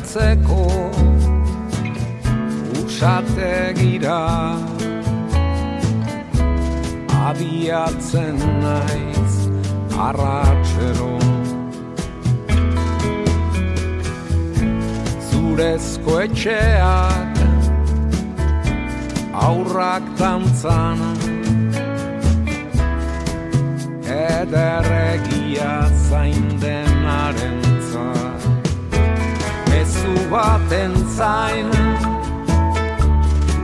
etxea sertzeko usate gira abiatzen naiz arratxero zurezko etxeak aurrak tantzan ederregia zain denaren Mezu baten zain.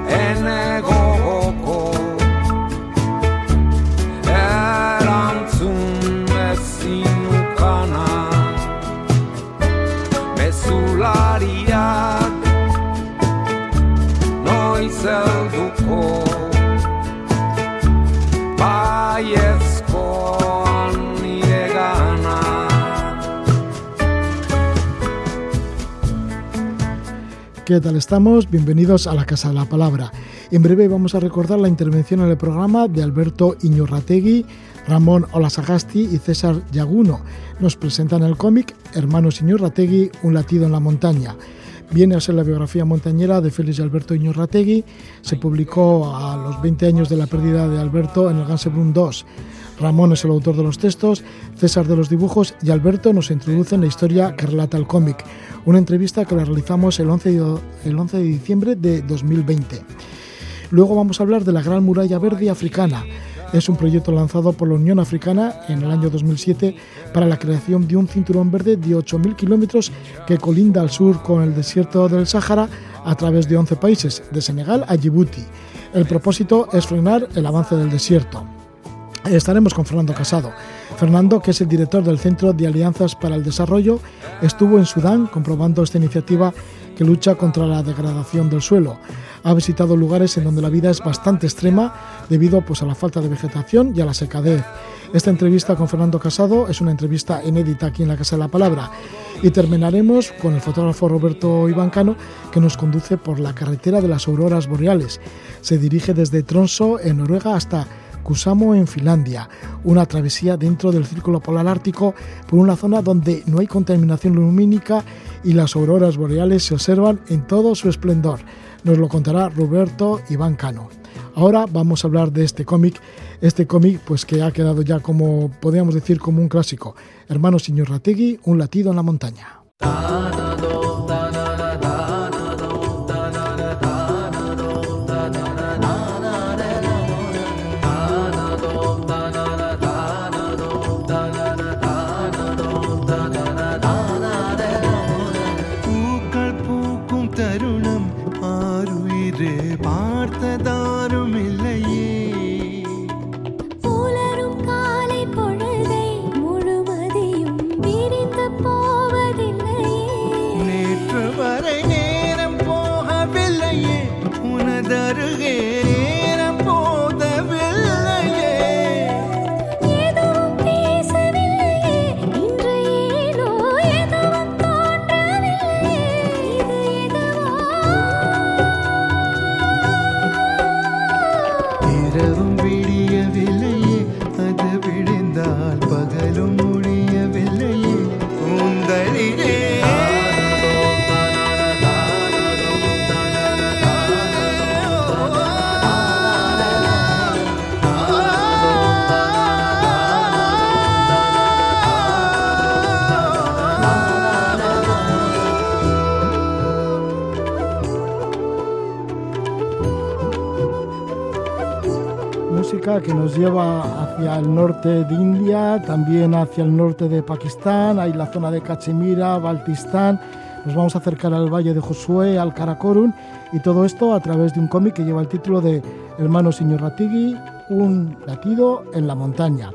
Ene gogoko erantzun bezinukana Mezulariak noiz elduko baiezkoan ¿Qué tal estamos? Bienvenidos a la Casa de la Palabra. En breve vamos a recordar la intervención en el programa de Alberto Iñurrategui, Ramón Olasagasti y César Yaguno. Nos presentan el cómic Hermanos Iñurrategui, Un latido en la montaña. Viene a ser la biografía montañera de Félix Alberto Iñurrategui. Se publicó a los 20 años de la pérdida de Alberto en el Gansebrun 2. Ramón es el autor de los textos, César de los dibujos y Alberto nos introduce en la historia que relata el cómic. Una entrevista que la realizamos el 11 de, el 11 de diciembre de 2020. Luego vamos a hablar de la Gran Muralla Verde Africana. Es un proyecto lanzado por la Unión Africana en el año 2007 para la creación de un cinturón verde de 8.000 kilómetros que colinda al sur con el desierto del Sáhara a través de 11 países, de Senegal a Djibouti. El propósito es frenar el avance del desierto. Estaremos con Fernando Casado. Fernando, que es el director del Centro de Alianzas para el Desarrollo, estuvo en Sudán comprobando esta iniciativa que lucha contra la degradación del suelo. Ha visitado lugares en donde la vida es bastante extrema debido pues, a la falta de vegetación y a la secadez. Esta entrevista con Fernando Casado es una entrevista inédita aquí en la Casa de la Palabra. Y terminaremos con el fotógrafo Roberto Ibancano, que nos conduce por la carretera de las auroras boreales. Se dirige desde Tronso, en Noruega, hasta Kusamo en Finlandia, una travesía dentro del círculo polar ártico por una zona donde no hay contaminación lumínica y las auroras boreales se observan en todo su esplendor. Nos lo contará Roberto Iván Cano. Ahora vamos a hablar de este cómic, este cómic pues que ha quedado ya como podríamos decir como un clásico. Hermano Señor Rategui, un latido en la montaña. गए lleva hacia el norte de India, también hacia el norte de Pakistán, hay la zona de Cachemira, Baltistán, nos vamos a acercar al Valle de Josué, al Karakorum, y todo esto a través de un cómic que lleva el título de Hermano Señor Ratigui, un latido en la montaña.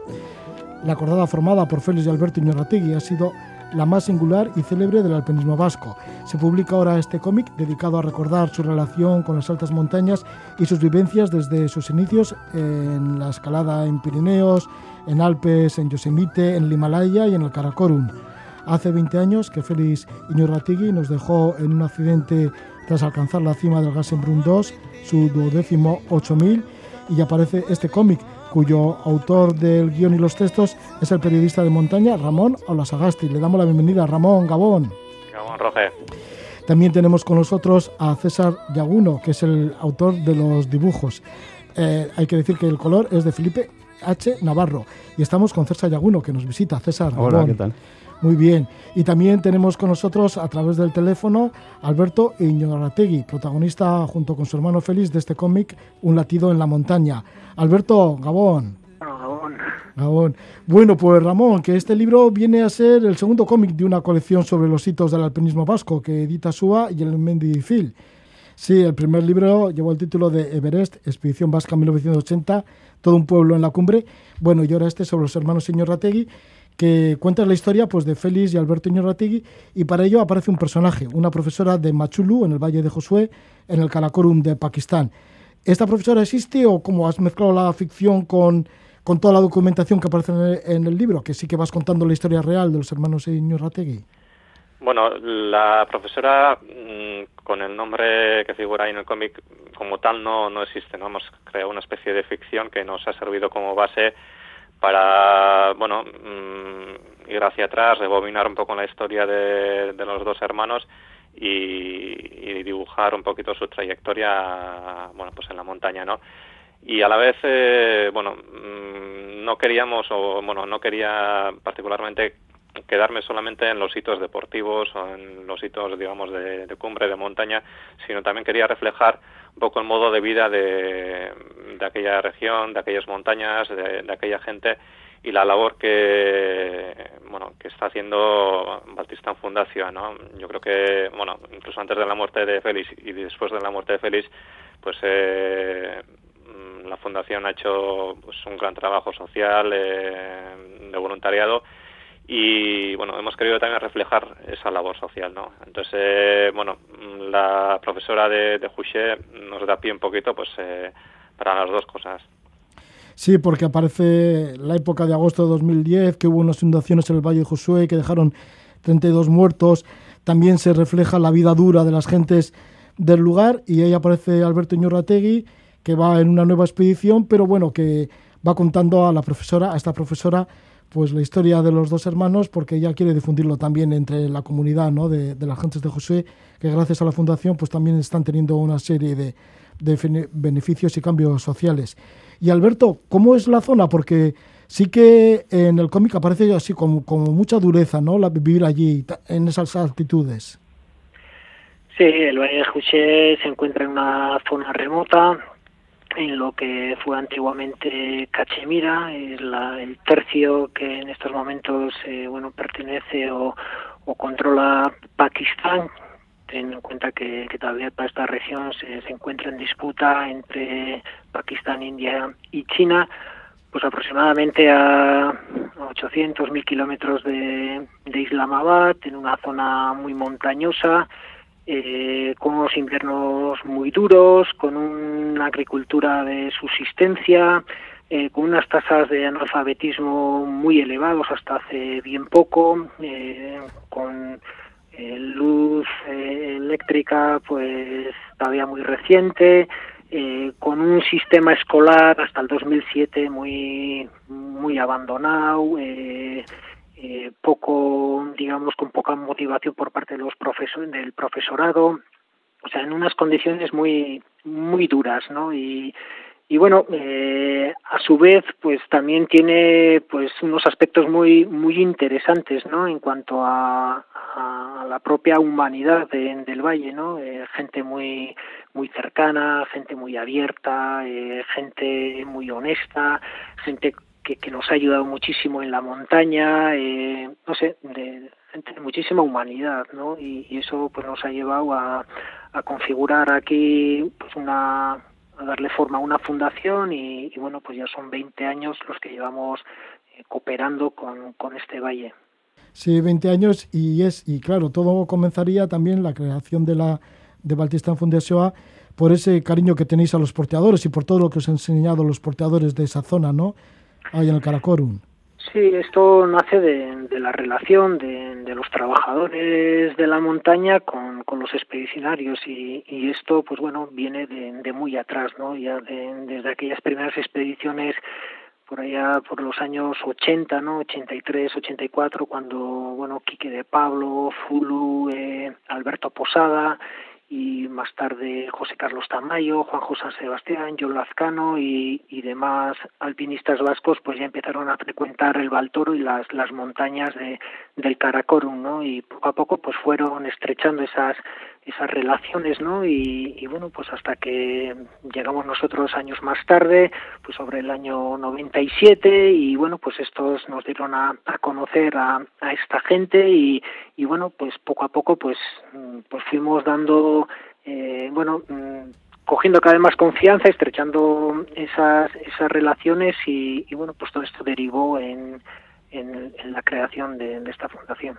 La acordada formada por Félix y Alberto Iñorrategui ha sido la más singular y célebre del alpinismo vasco. Se publica ahora este cómic dedicado a recordar su relación con las altas montañas y sus vivencias desde sus inicios en la escalada en Pirineos, en Alpes, en Yosemite, en el Himalaya y en el Karakorum. Hace 20 años que Félix Iñorrategui nos dejó en un accidente tras alcanzar la cima del Gassenbrunn 2, su duodécimo 8000, y aparece este cómic cuyo autor del guion y los textos es el periodista de montaña Ramón Olasagasti. Le damos la bienvenida a Ramón Gabón. Ramón Roge. También tenemos con nosotros a César Yaguno, que es el autor de los dibujos. Eh, hay que decir que el color es de Felipe H. Navarro. Y estamos con César Yaguno, que nos visita. César, Hola, Gabón. ¿qué tal? Muy bien. Y también tenemos con nosotros a través del teléfono Alberto Iñorategui, protagonista junto con su hermano Félix de este cómic Un latido en la montaña. Alberto, Gabón. Gabón. Bueno, pues Ramón, que este libro viene a ser el segundo cómic de una colección sobre los hitos del alpinismo vasco que edita SUA y el Mendifil. Sí, el primer libro llevó el título de Everest, Expedición Vasca 1980, todo un pueblo en la cumbre. Bueno, y ahora este sobre los hermanos Iñorrategui, que cuenta la historia pues, de Félix y Alberto Iñorrategui, y para ello aparece un personaje, una profesora de Machulu, en el Valle de Josué, en el Karakorum de Pakistán. ¿Esta profesora existe o cómo has mezclado la ficción con, con toda la documentación que aparece en el, en el libro? Que sí que vas contando la historia real de los hermanos Iñorrategui. Bueno, la profesora, mm, con el nombre que figura ahí en el cómic, como tal no, no existe, ¿no? Hemos creado una especie de ficción que nos ha servido como base para, bueno, mm, ir hacia atrás, rebobinar un poco la historia de, los dos hermanos y, y dibujar un poquito su trayectoria, bueno, pues en la montaña, ¿no? y a la vez eh, bueno mm, no queríamos o bueno no quería particularmente quedarme solamente en los hitos deportivos o en los hitos digamos de, de cumbre de montaña sino también quería reflejar un poco el modo de vida de, aquella región de aquellas montañas de, aquella gente y la labor que bueno que está haciendo Baltistán Fundación no yo creo que bueno incluso antes de la muerte de Félix y después de la muerte de Félix pues eh, la fundación ha hecho pues, un gran trabajo social eh, de voluntariado y bueno hemos querido también reflejar esa labor social no entonces eh, bueno la profesora de, de Juché nos da pie un poquito pues eh, para las dos cosas Sí, porque aparece la época de agosto de 2010, que hubo unas inundaciones en el Valle de Josué que dejaron 32 muertos. También se refleja la vida dura de las gentes del lugar y ahí aparece Alberto Iñorrategui, que va en una nueva expedición, pero bueno, que va contando a la profesora, a esta profesora, pues la historia de los dos hermanos, porque ella quiere difundirlo también entre la comunidad ¿no? de, de las gentes de Josué, que gracias a la fundación pues también están teniendo una serie de, beneficios y cambios sociales. Y Alberto, ¿cómo es la zona? Porque sí que en el cómic aparece así como, mucha dureza, ¿no? La vivir allí, en esas altitudes. Sí, el Valle de Juché se encuentra en una zona remota, en lo que fue antiguamente Cachemira, es la- el tercio que en estos momentos eh, bueno pertenece o, controla Pakistán, teniendo en cuenta que, que todavía toda esta región se, se encuentra en disputa entre Pakistán, India y China, pues aproximadamente a 800 mil kilómetros de, de Islamabad, en una zona muy montañosa, eh, con unos inviernos muy duros, con una agricultura de subsistencia, eh, con unas tasas de analfabetismo muy elevados hasta hace bien poco, eh, con eh, luz eléctrica pues todavía muy reciente, con un sistema escolar hasta el 2007 muy muy abandonado, eh, eh, poco, digamos, con poca motivación por parte de los profesor, del profesorado, o sea, en unas condiciones muy muy duras, ¿no? Y, y bueno, eh, a su vez, pues también tiene pues unos aspectos muy muy interesantes, ¿no? En cuanto a, a la propia humanidad de- del valle, ¿no? Eh, gente muy muy cercana, gente muy abierta, eh, gente muy honesta, gente que, nos ha ayudado muchísimo en la montaña, eh, no sé, de, muchísima humanidad, ¿no? Y, y eso pues nos ha llevado a, configurar aquí pues una a darle forma a una fundación y, bueno pues ya son 20 años los que llevamos eh, cooperando con, con este valle. Sí, 20 años y es y claro, todo comenzaría también la creación de la de Baltistán Fundación por ese cariño que tenéis a los porteadores y por todo lo que os han enseñado los porteadores de esa zona, ¿no? Ahí en el Karakorum. Sí, esto nace de, de la relación de, de los trabajadores de la montaña con, los expedicionarios y, y esto, pues bueno, viene de, de muy atrás, ¿no? Ya de- desde aquellas primeras expediciones por allá por los años 80, ¿no? 83, 84, cuando bueno, Quique de Pablo, Fulu, eh, Alberto Posada y más tarde José Carlos Tamayo, Juan José San Sebastián, John Lazcano y, y demás alpinistas vascos, pues ya empezaron a frecuentar el Baltoro y las, las montañas de, del Karakorum, ¿no? Y poco a poco pues fueron estrechando esas esas relaciones, ¿no? Y, y bueno, pues hasta que llegamos nosotros años más tarde, pues sobre el año 97 y bueno, pues estos nos dieron a, a conocer a, a esta gente y, y bueno, pues poco a poco pues mm, pues fuimos dando eh, bueno, mm, cogiendo cada vez más confianza, estrechando esas esas relaciones y, y bueno, pues todo esto derivó en en, en la creación de, de esta fundación.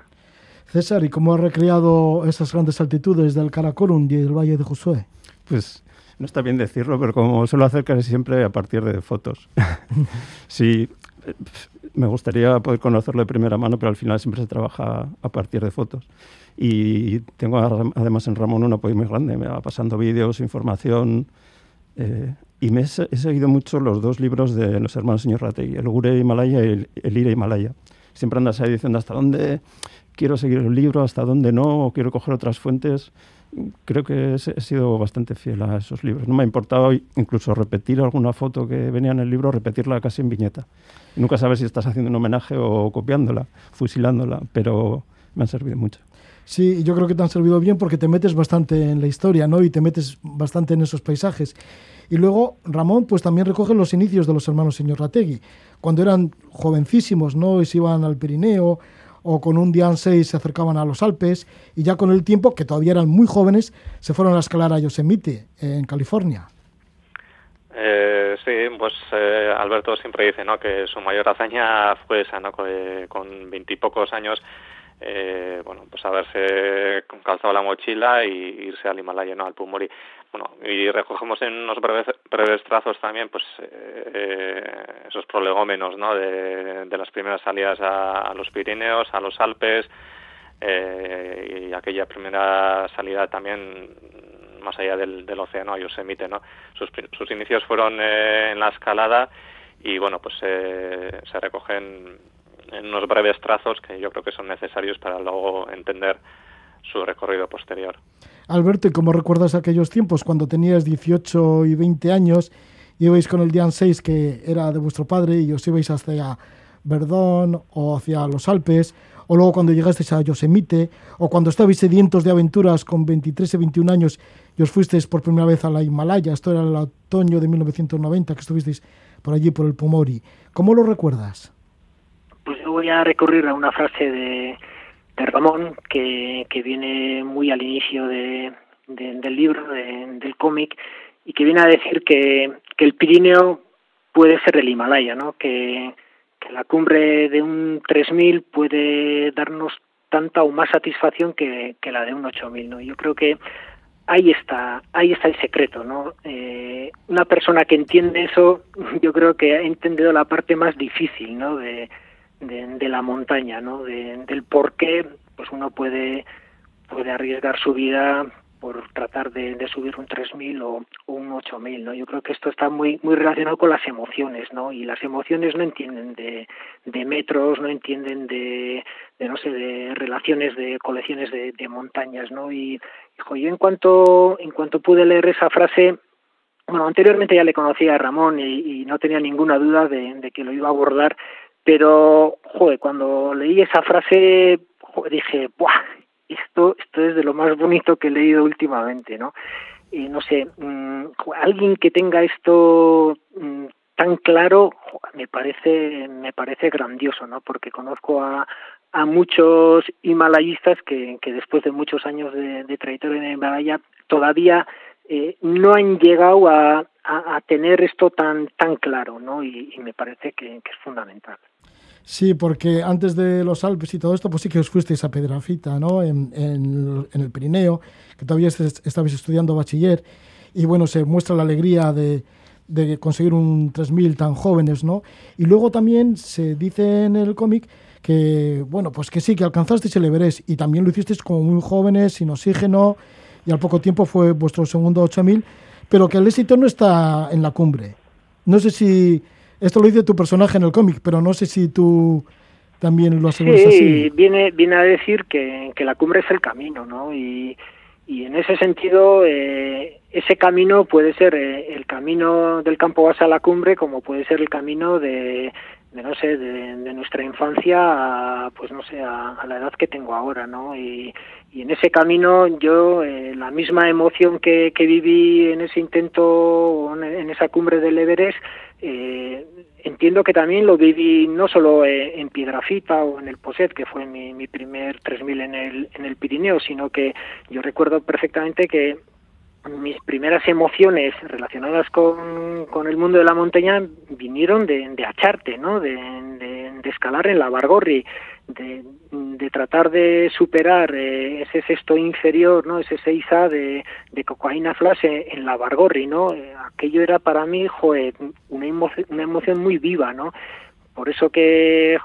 César, ¿y cómo ha recreado esas grandes altitudes del Karakorum y el Valle de Josué? Pues no está bien decirlo, pero como suelo hacer casi siempre a partir de fotos. sí, me gustaría poder conocerlo de primera mano, pero al final siempre se trabaja a partir de fotos. Y tengo además en Ramón un apoyo muy grande, me va pasando vídeos, información. eh, y me he, he seguido mucho los dos libros de los hermanos señor Rategui, el Gure Himalaya y el, el Ire Himalaya. Siempre andas ahí diciendo hasta dónde quiero seguir el libro, hasta dónde no, o quiero coger otras fuentes. Creo que he, he sido bastante fiel a esos libros. No me ha importado incluso repetir alguna foto que venía en el libro, repetirla casi en viñeta. Nunca sabes si estás haciendo un homenaje o copiándola, fusilándola, pero me han servido mucho. Sí, yo creo que te han servido bien porque te metes bastante en la historia, ¿no? Y te metes bastante en esos paisajes. Y luego Ramón, pues también recoge los inicios de los hermanos señor Rategui, cuando eran jovencísimos, ¿no? Y se iban al Pirineo o con un Dian 6 se acercaban a los Alpes y ya con el tiempo, que todavía eran muy jóvenes, se fueron a escalar a Yosemite, en California. Eh, sí, pues eh, Alberto siempre dice ¿no? que su mayor hazaña fue esa, ¿no? con veintipocos años eh, bueno, pues haberse calzado la mochila y irse al Himalaya, ¿no? al Pumori. Bueno, y recogemos en unos breves, breves trazos también pues eh, esos prolegómenos ¿no? de, las primeras salidas a, los Pirineos, a los Alpes, eh, y aquella primera salida también más allá del, del océano a Yosemite, ¿no? Sus, sus inicios fueron eh, en la escalada y bueno, pues eh, se recogen en unos breves trazos que yo creo que son necesarios para luego entender su recorrido posterior. Alberto, ¿y cómo recuerdas aquellos tiempos cuando tenías 18 y 20 años? Ibais con el Dian 6 que era de vuestro padre y os ibais hacia Verdón o hacia los Alpes, o luego cuando llegasteis a Yosemite, o cuando estabais sedientos de aventuras con 23 y 21 años y os fuisteis por primera vez a la Himalaya, esto era el otoño de 1990 que estuvisteis por allí por el Pomori. ¿Cómo lo recuerdas? Voy a recurrir a una frase de, de Ramón que, que viene muy al inicio de, de- del libro, de- del cómic, y que viene a decir que, que el Pirineo puede ser el Himalaya, ¿no? que, que la cumbre de un 3000 puede darnos tanta o más satisfacción que, que la de un 8000. ¿no? Yo creo que ahí está, ahí está el secreto, ¿no? Eh, una persona que entiende eso, yo creo que ha entendido la parte más difícil, ¿no? De, de, la montaña, ¿no? De, del por qué, pues uno puede, puede arriesgar su vida por tratar de, subir un 3000 o, o un 8000, ¿no? Yo creo que esto está muy muy relacionado con las emociones, ¿no? Y las emociones no entienden de, de metros, no entienden de, de no sé, de relaciones de colecciones de, de montañas, ¿no? Y hijo, yo en cuanto en cuanto pude leer esa frase, bueno, anteriormente ya le conocía a Ramón y, y no tenía ninguna duda de que lo iba a abordar, pero, joder, cuando leí esa frase, dije, ¡buah! Esto, esto es de lo más bonito que he leído últimamente, ¿no? Y no sé, mm, joder, alguien que tenga esto mm, tan claro, me parece, me parece grandioso, ¿no? Porque conozco a, a muchos himalayistas que, que después de muchos años de, de trayectoria en Himalaya todavía eh, no han llegado a, a, tener esto tan tan claro, ¿no? Y, y me parece que, es fundamental. Sí, porque antes de los Alpes y todo esto, pues sí que os fuisteis a Pedrafita, ¿no? En, en- el Pirineo, que todavía est- estabais estudiando bachiller. Y bueno, se muestra la alegría de, de conseguir un 3000 tan jóvenes, ¿no? Y luego también se dice en el cómic que, bueno, pues que sí, que alcanzasteis el Everest. Y también lo hicisteis como muy jóvenes, sin oxígeno. Y al poco tiempo fue vuestro segundo 8000. Pero que el éxito no está en la cumbre. No sé si. Esto lo dice tu personaje en el cómic, pero no sé si tú también lo aseguras así. Sí, viene, viene a decir que, que la cumbre es el camino, ¿no? Y, y en ese sentido, eh, ese camino puede ser eh, el camino del campo base a la cumbre, como puede ser el camino de, de no sé, de, de nuestra infancia a, pues no sé, a, a la edad que tengo ahora, ¿no? Y, y en ese camino yo, eh, la misma emoción que, que viví en ese intento, en esa cumbre del Everest, eh, entiendo que también lo viví no solo eh, en Piedrafita o en el Poset, que fue mi, mi primer 3000 en el, en el Pirineo, sino que yo recuerdo perfectamente que mis primeras emociones relacionadas con, con el mundo de la montaña vinieron de, de Acharte, ¿no? De, de, de escalar en la Bargorri, de, tratar de superar eh, ese sexto inferior, ¿no? Ese 6A de, de cocaína flash en, la Bargorri, ¿no? Eh, aquello era para mí, joder, una, emoción, una emoción muy viva, ¿no? Por eso que,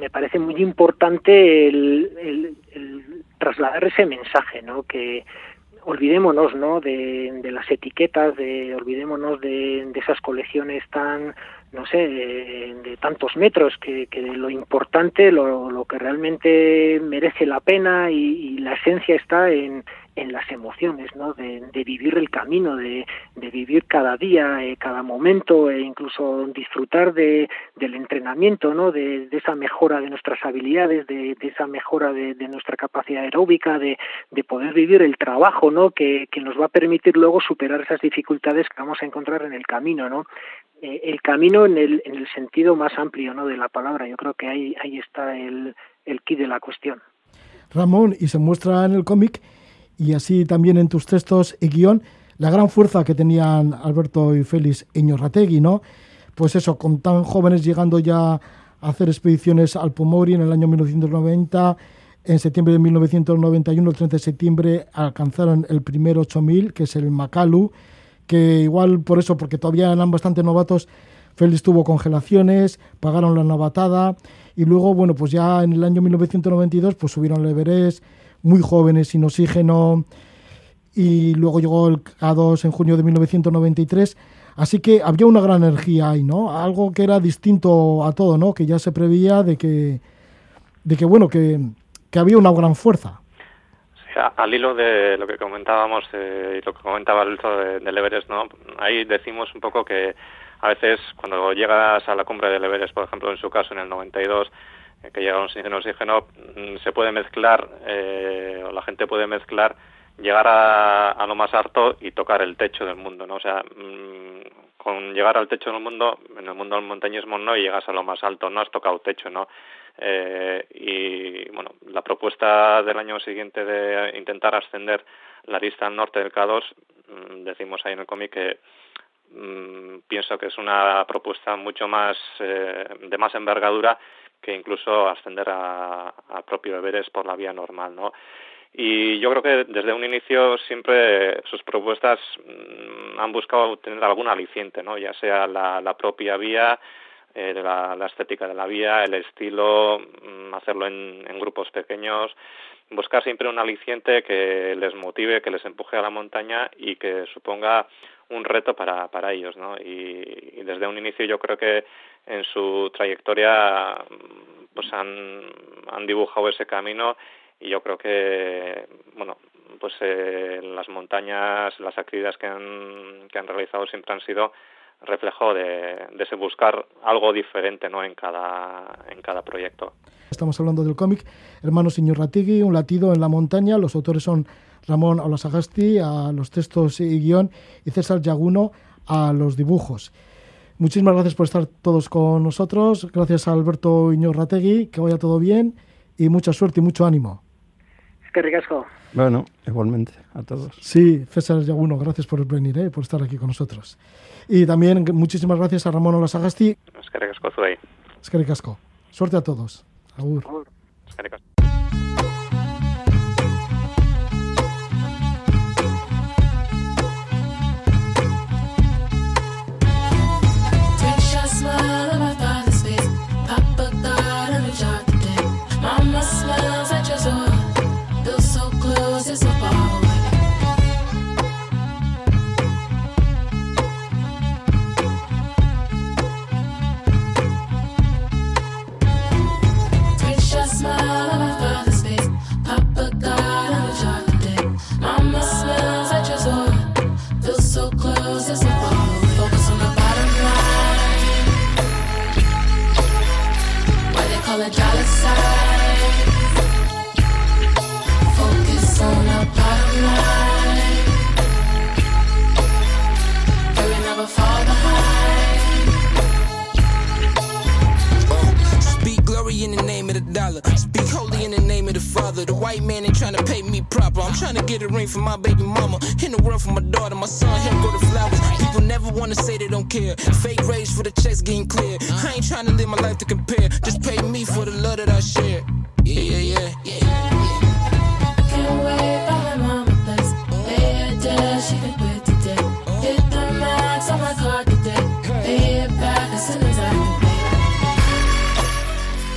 me parece muy importante el, el trasladar ese mensaje, ¿no? Que, olvidémonos no de, de, las etiquetas de olvidémonos de, de, esas colecciones tan no sé de, tantos metros que, que, lo importante lo, lo, que realmente merece la pena y la esencia está en, en las emociones, ¿no? De, de vivir el camino, de, de vivir cada día, eh, cada momento, e incluso disfrutar de, del entrenamiento, ¿no? De, de esa mejora de nuestras habilidades, de, esa mejora de, nuestra capacidad aeróbica, de, de poder vivir el trabajo, ¿no? Que, que nos va a permitir luego superar esas dificultades que vamos a encontrar en el camino, ¿no? Eh, el camino en el, en el sentido más amplio, ¿no? De la palabra. Yo creo que ahí, ahí está el, el key de la cuestión. Ramón, y se muestra en el cómic y así también en tus textos y guion, la gran fuerza que tenían Alberto y Félix Iñorrategui, ¿no? Pues eso, con tan jóvenes llegando ya a hacer expediciones al Pomori en el año 1990, en septiembre de 1991, el 30 de septiembre, alcanzaron el primer 8000, que es el Macalu, que igual por eso, porque todavía eran bastante novatos, Félix tuvo congelaciones, pagaron la novatada y luego, bueno, pues ya en el año 1992 pues subieron el Everest, muy jóvenes, sin oxígeno, y luego llegó el K2 en junio de 1993. Así que había una gran energía ahí, ¿no? Algo que era distinto a todo, ¿no? Que ya se preveía de que, de que bueno, que, que había una gran fuerza. Sí, al hilo de lo que comentábamos eh, y lo que comentaba el de, del ¿no? Ahí decimos un poco que a veces cuando llegas a la cumbre del Everest, por ejemplo, en su caso en el 92, que llegaron sin oxígeno, se puede mezclar, eh, la gente puede mezclar llegar a, lo más alto y tocar el techo del mundo, ¿no? O sea, mmm, con llegar al techo del mundo, en el mundo del montañismo no llegas a lo más alto, no has tocado techo, ¿no? Eh, y bueno, la propuesta del año siguiente de intentar ascender la lista al norte del K2, mmm, decimos ahí en el cómic que pienso que es una propuesta mucho más eh, de más envergadura que incluso ascender a, a propio Everest por la vía normal, ¿no? Y yo creo que desde un inicio siempre sus propuestas mmm, han buscado tener algún aliciente, ¿no? Ya sea la, propia vía, eh, la, estética de la vía, el estilo, mmm, hacerlo en, grupos pequeños, buscar siempre un aliciente que les motive, que les empuje a la montaña y que suponga un reto para, ellos, ¿no? Y desde un inicio yo creo que en su trayectoria pues han, han dibujado ese camino y yo creo que bueno pues eh, las montañas las actividades que han, que han realizado siempre han sido reflejo de, de ese buscar algo diferente no en cada en cada proyecto. Estamos hablando del cómic hermano señor Ratigui un latido en la montaña. Los autores son Ramón Olasagasti a los textos y guion y César Yaguno a los dibujos Muchísimas gracias por estar todos con nosotros. Gracias a Alberto Iñorrategui, que vaya todo bien y mucha suerte y mucho ánimo. Es que ricasco. Bueno, igualmente a todos. Sí, César Yaguno, gracias por venir, ¿eh? por estar aquí con nosotros. Y también muchísimas gracias a Ramón Olasagasti. Es que ricasco. Es que ricasco. Suerte a todos. Agur. Agur. Es que white man ain't trying to pay me proper. I'm trying to get a ring for my baby mama. In the world for my daughter, my son, him go to flowers. People never wanna say they don't care. Fake rage for the checks getting clear. I ain't trying to live my life to compare. Just pay me for the love that I share. Yeah, yeah, yeah, yeah. yeah. Can't wait by my mama place. Pay her debt, she can quit today. Hit the max on my card today. Pay it back as soon as I can.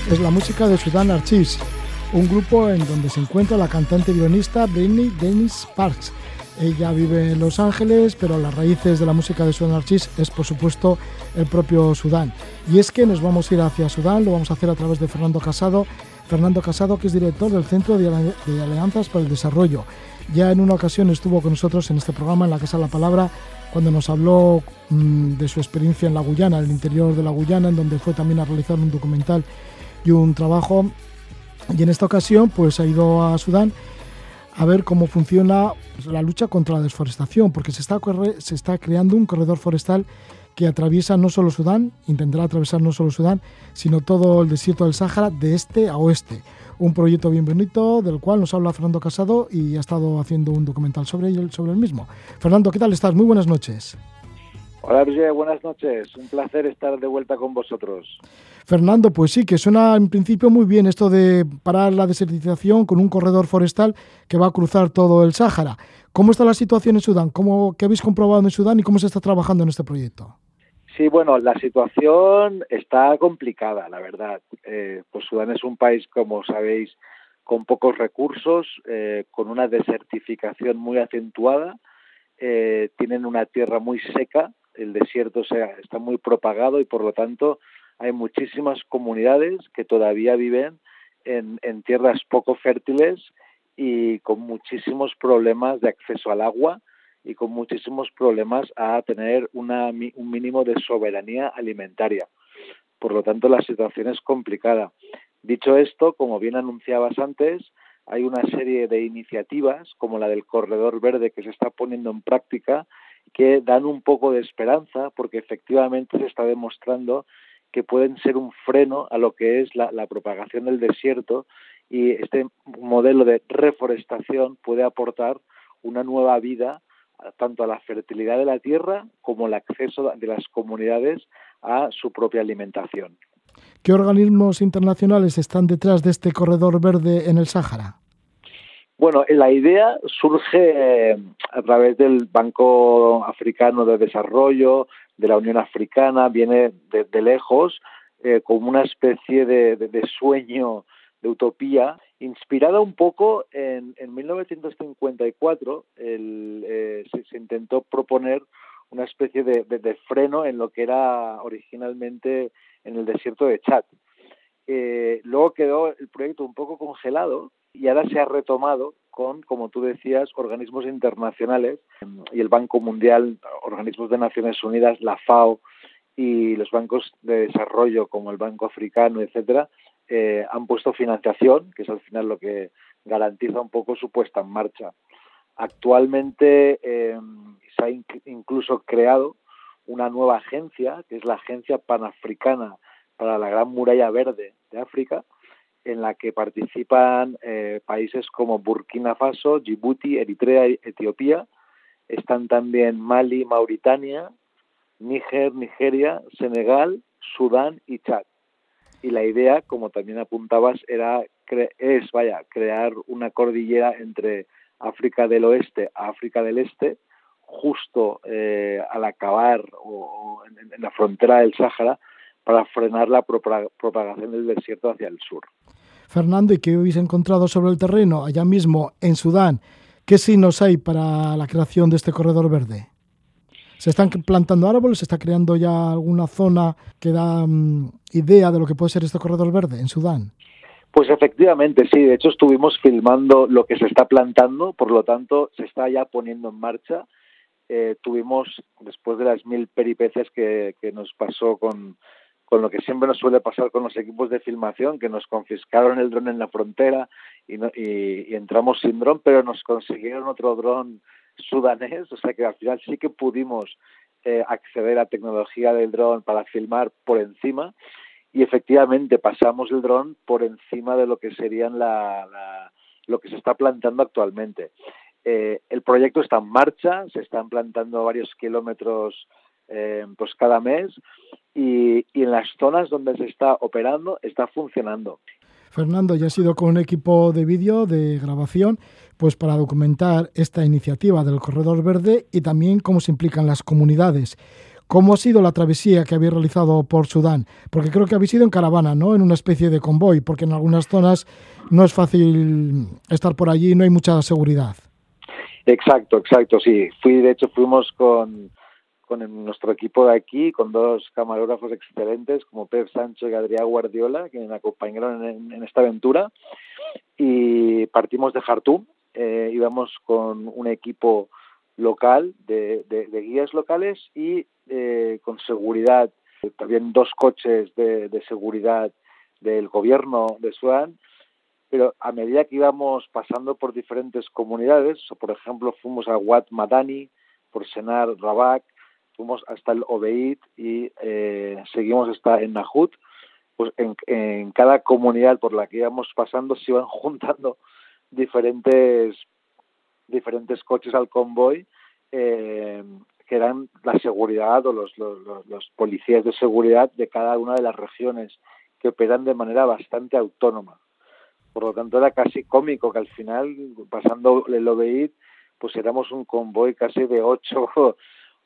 Es la música de Sudan Archives, un grupo en donde se encuentra la cantante y violinista Britney Dennis Parks. Ella vive en Los Ángeles, pero las raíces de la música de Sudan Archives es, por supuesto, el propio Sudán. Y es que nos vamos a ir hacia Sudán, lo vamos a hacer a través de Fernando Casado. Fernando Casado, que es director del Centro de Alianzas para el Desarrollo. Ya en una ocasión estuvo con nosotros en este programa, en la Casa de la Palabra, cuando nos habló mm, de su experiencia en la Guyana, en el interior de la Guyana, en donde fue también a realizar un documental y un trabajo. Y en esta ocasión, pues ha ido a Sudán a ver cómo funciona la lucha contra la desforestación, porque se está, se está creando un corredor forestal que atraviesa no solo Sudán, intentará atravesar no solo Sudán, sino todo el desierto del Sáhara de este a oeste. Un proyecto bien bonito del cual nos habla Fernando Casado y ha estado haciendo un documental sobre el, sobre el mismo. Fernando, ¿qué tal estás? Muy buenas noches. Hola, Brigitte, buenas noches. Un placer estar de vuelta con vosotros. Fernando, pues sí, que suena en principio muy bien esto de parar la desertización con un corredor forestal que va a cruzar todo el Sáhara. ¿Cómo está la situación en Sudán? ¿Cómo, ¿Qué habéis comprobado en Sudán y cómo se está trabajando en este proyecto? Sí, bueno, la situación está complicada, la verdad. Eh, pues Sudán es un país, como sabéis, con pocos recursos, eh, con una desertificación muy acentuada. Eh, tienen una tierra muy seca, el desierto está muy propagado y por lo tanto hay muchísimas comunidades que todavía viven en, tierras poco fértiles y con muchísimos problemas de acceso al agua y con muchísimos problemas a tener una, un mínimo de soberanía alimentaria. Por lo tanto, la situación es complicada. Dicho esto, como bien anunciabas antes, hay una serie de iniciativas, como la del Corredor Verde, que se está poniendo en práctica, que dan un poco de esperanza, porque efectivamente se está demostrando que pueden ser un freno a lo que es la, propagación del desierto y este modelo de reforestación puede aportar una nueva vida tanto a la fertilidad de la tierra como el acceso de las comunidades a su propia alimentación. ¿Qué organismos internacionales están detrás de este corredor verde en el Sáhara? Bueno, la idea surge eh, a través del Banco Africano de Desarrollo, de la Unión Africana, viene de, de lejos, eh, como una especie de, de- de sueño, de utopía, inspirada un poco en, en 1954, el, eh, se, se intentó proponer una especie de, freno en lo que era originalmente en el desierto de Chad. Eh, luego quedó el proyecto un poco congelado y ahora se ha retomado con, como tú decías, organismos internacionales y el Banco Mundial, organismos de Naciones Unidas, la FAO y los bancos de desarrollo como el Banco Africano, etcétera, eh, han puesto financiación, que es al final lo que garantiza un poco su puesta en marcha. Actualmente eh, se ha inc- incluso creado una nueva agencia, que es la Agencia Panafricana para la Gran Muralla Verde de África, en la que participan eh, países como Burkina Faso, Djibouti, Eritrea y Etiopía. Están también Mali, Mauritania, Níger, Nigeria, Senegal, Sudán y Chad. Y la idea, como también apuntabas, era cre- es vaya crear una cordillera entre África del Oeste a África del Este, justo eh, al acabar o, en, en la frontera del Sáhara, para frenar la propa- propagación del desierto hacia el sur. Fernando, ¿y qué habéis encontrado sobre el terreno allá mismo en Sudán? ¿Qué signos hay para la creación de este corredor verde? ¿Se están plantando árboles? ¿Se está creando ya alguna zona que da mm, idea de lo que puede ser este corredor verde en Sudán? Pues efectivamente, sí. De hecho, estuvimos filmando lo que se está plantando, por lo tanto, se está ya poniendo en marcha. Eh, tuvimos, después de las mil peripecias que, que nos pasó con, con lo que siempre nos suele pasar con los equipos de filmación, que nos confiscaron el dron en la frontera y, no- y- entramos sin dron, pero nos consiguieron otro dron sudanés, o sea que al final sí que pudimos eh, acceder a tecnología del dron para filmar por encima y efectivamente pasamos el dron por encima de lo que serían la, la- lo que se está plantando actualmente. Eh, el proyecto está en marcha, se están plantando varios kilómetros eh, pues cada mes y, y en las zonas donde se está operando está funcionando. Fernando ya ha sido con un equipo de vídeo de grabación pues para documentar esta iniciativa del Corredor Verde y también cómo se implican las comunidades. ¿Cómo ha sido la travesía que habéis realizado por Sudán? Porque creo que habéis ido en caravana, ¿no? En una especie de convoy, porque en algunas zonas no es fácil estar por allí, no hay mucha seguridad. Exacto, exacto, sí. Fui, de hecho, fuimos con, con el- nuestro equipo de aquí, con dos camarógrafos excelentes como Pep Sancho y Adrián Guardiola, que me acompañaron en, esta aventura. Y partimos de Jartum, eh, íbamos con un equipo local, de, de- guías locales y eh, con seguridad, también dos coches de, de seguridad del gobierno de Sudán pero a medida que íbamos pasando por diferentes comunidades, por ejemplo fuimos a Wat Madani, por Senar, Rabak, fuimos hasta el Obeid y eh, seguimos hasta en Nahut, pues en, cada comunidad por la que íbamos pasando se iban juntando diferentes diferentes coches al convoy eh, que eran la seguridad o los, los, policías de seguridad de cada una de las regiones que operan de manera bastante autónoma. Por lo tanto era casi cómico que al final pasando el Obeid pues éramos un convoy casi de ocho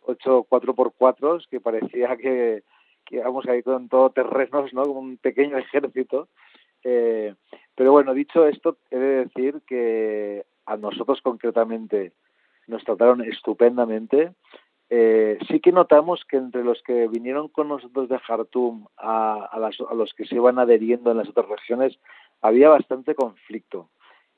ocho cuatro por cuatro que parecía que, que íbamos ahí con todo terrenos no como un pequeño ejército. Eh, pero bueno dicho esto he de decir que a nosotros concretamente nos trataron estupendamente. Eh, sí que notamos que entre los que vinieron con nosotros de Jartum a, a, las, a los que se iban adheriendo en las otras regiones había bastante conflicto.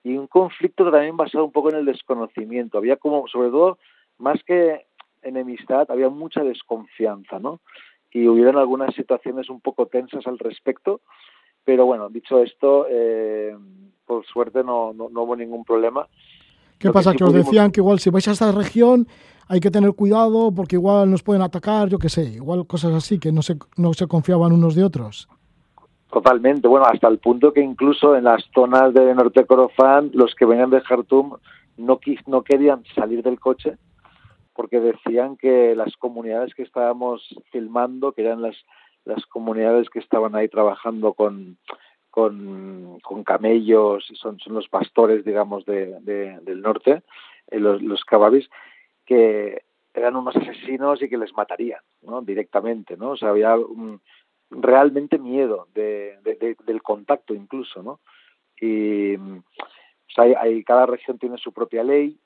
Y un conflicto también basado un poco en el desconocimiento. Había como sobre todo más que enemistad había mucha desconfianza no y hubieron algunas situaciones un poco tensas al respecto pero bueno dicho esto eh, por suerte no, no, no, hubo ningún problema ¿Qué Lo pasa? Que, sí que os decían que igual si vais a esta región hay que tener cuidado porque igual nos pueden atacar, yo qué sé, igual cosas así que no se, no se confiaban unos de otros. Totalmente, bueno, hasta el punto que incluso en las zonas de Norte Corofán, los que venían de Jartum no, no querían salir del coche porque decían que las comunidades que estábamos filmando, que eran las, las comunidades que estaban ahí trabajando con, con, con camellos, son, son los pastores, digamos, de, de, del norte, eh, los, los que eran unos asesinos y que les matarían, ¿no? Directamente, ¿no? O sea, había realmente miedo de, de, de, del contacto incluso, ¿no? Y o sea, hay, hay, cada región tiene su propia ley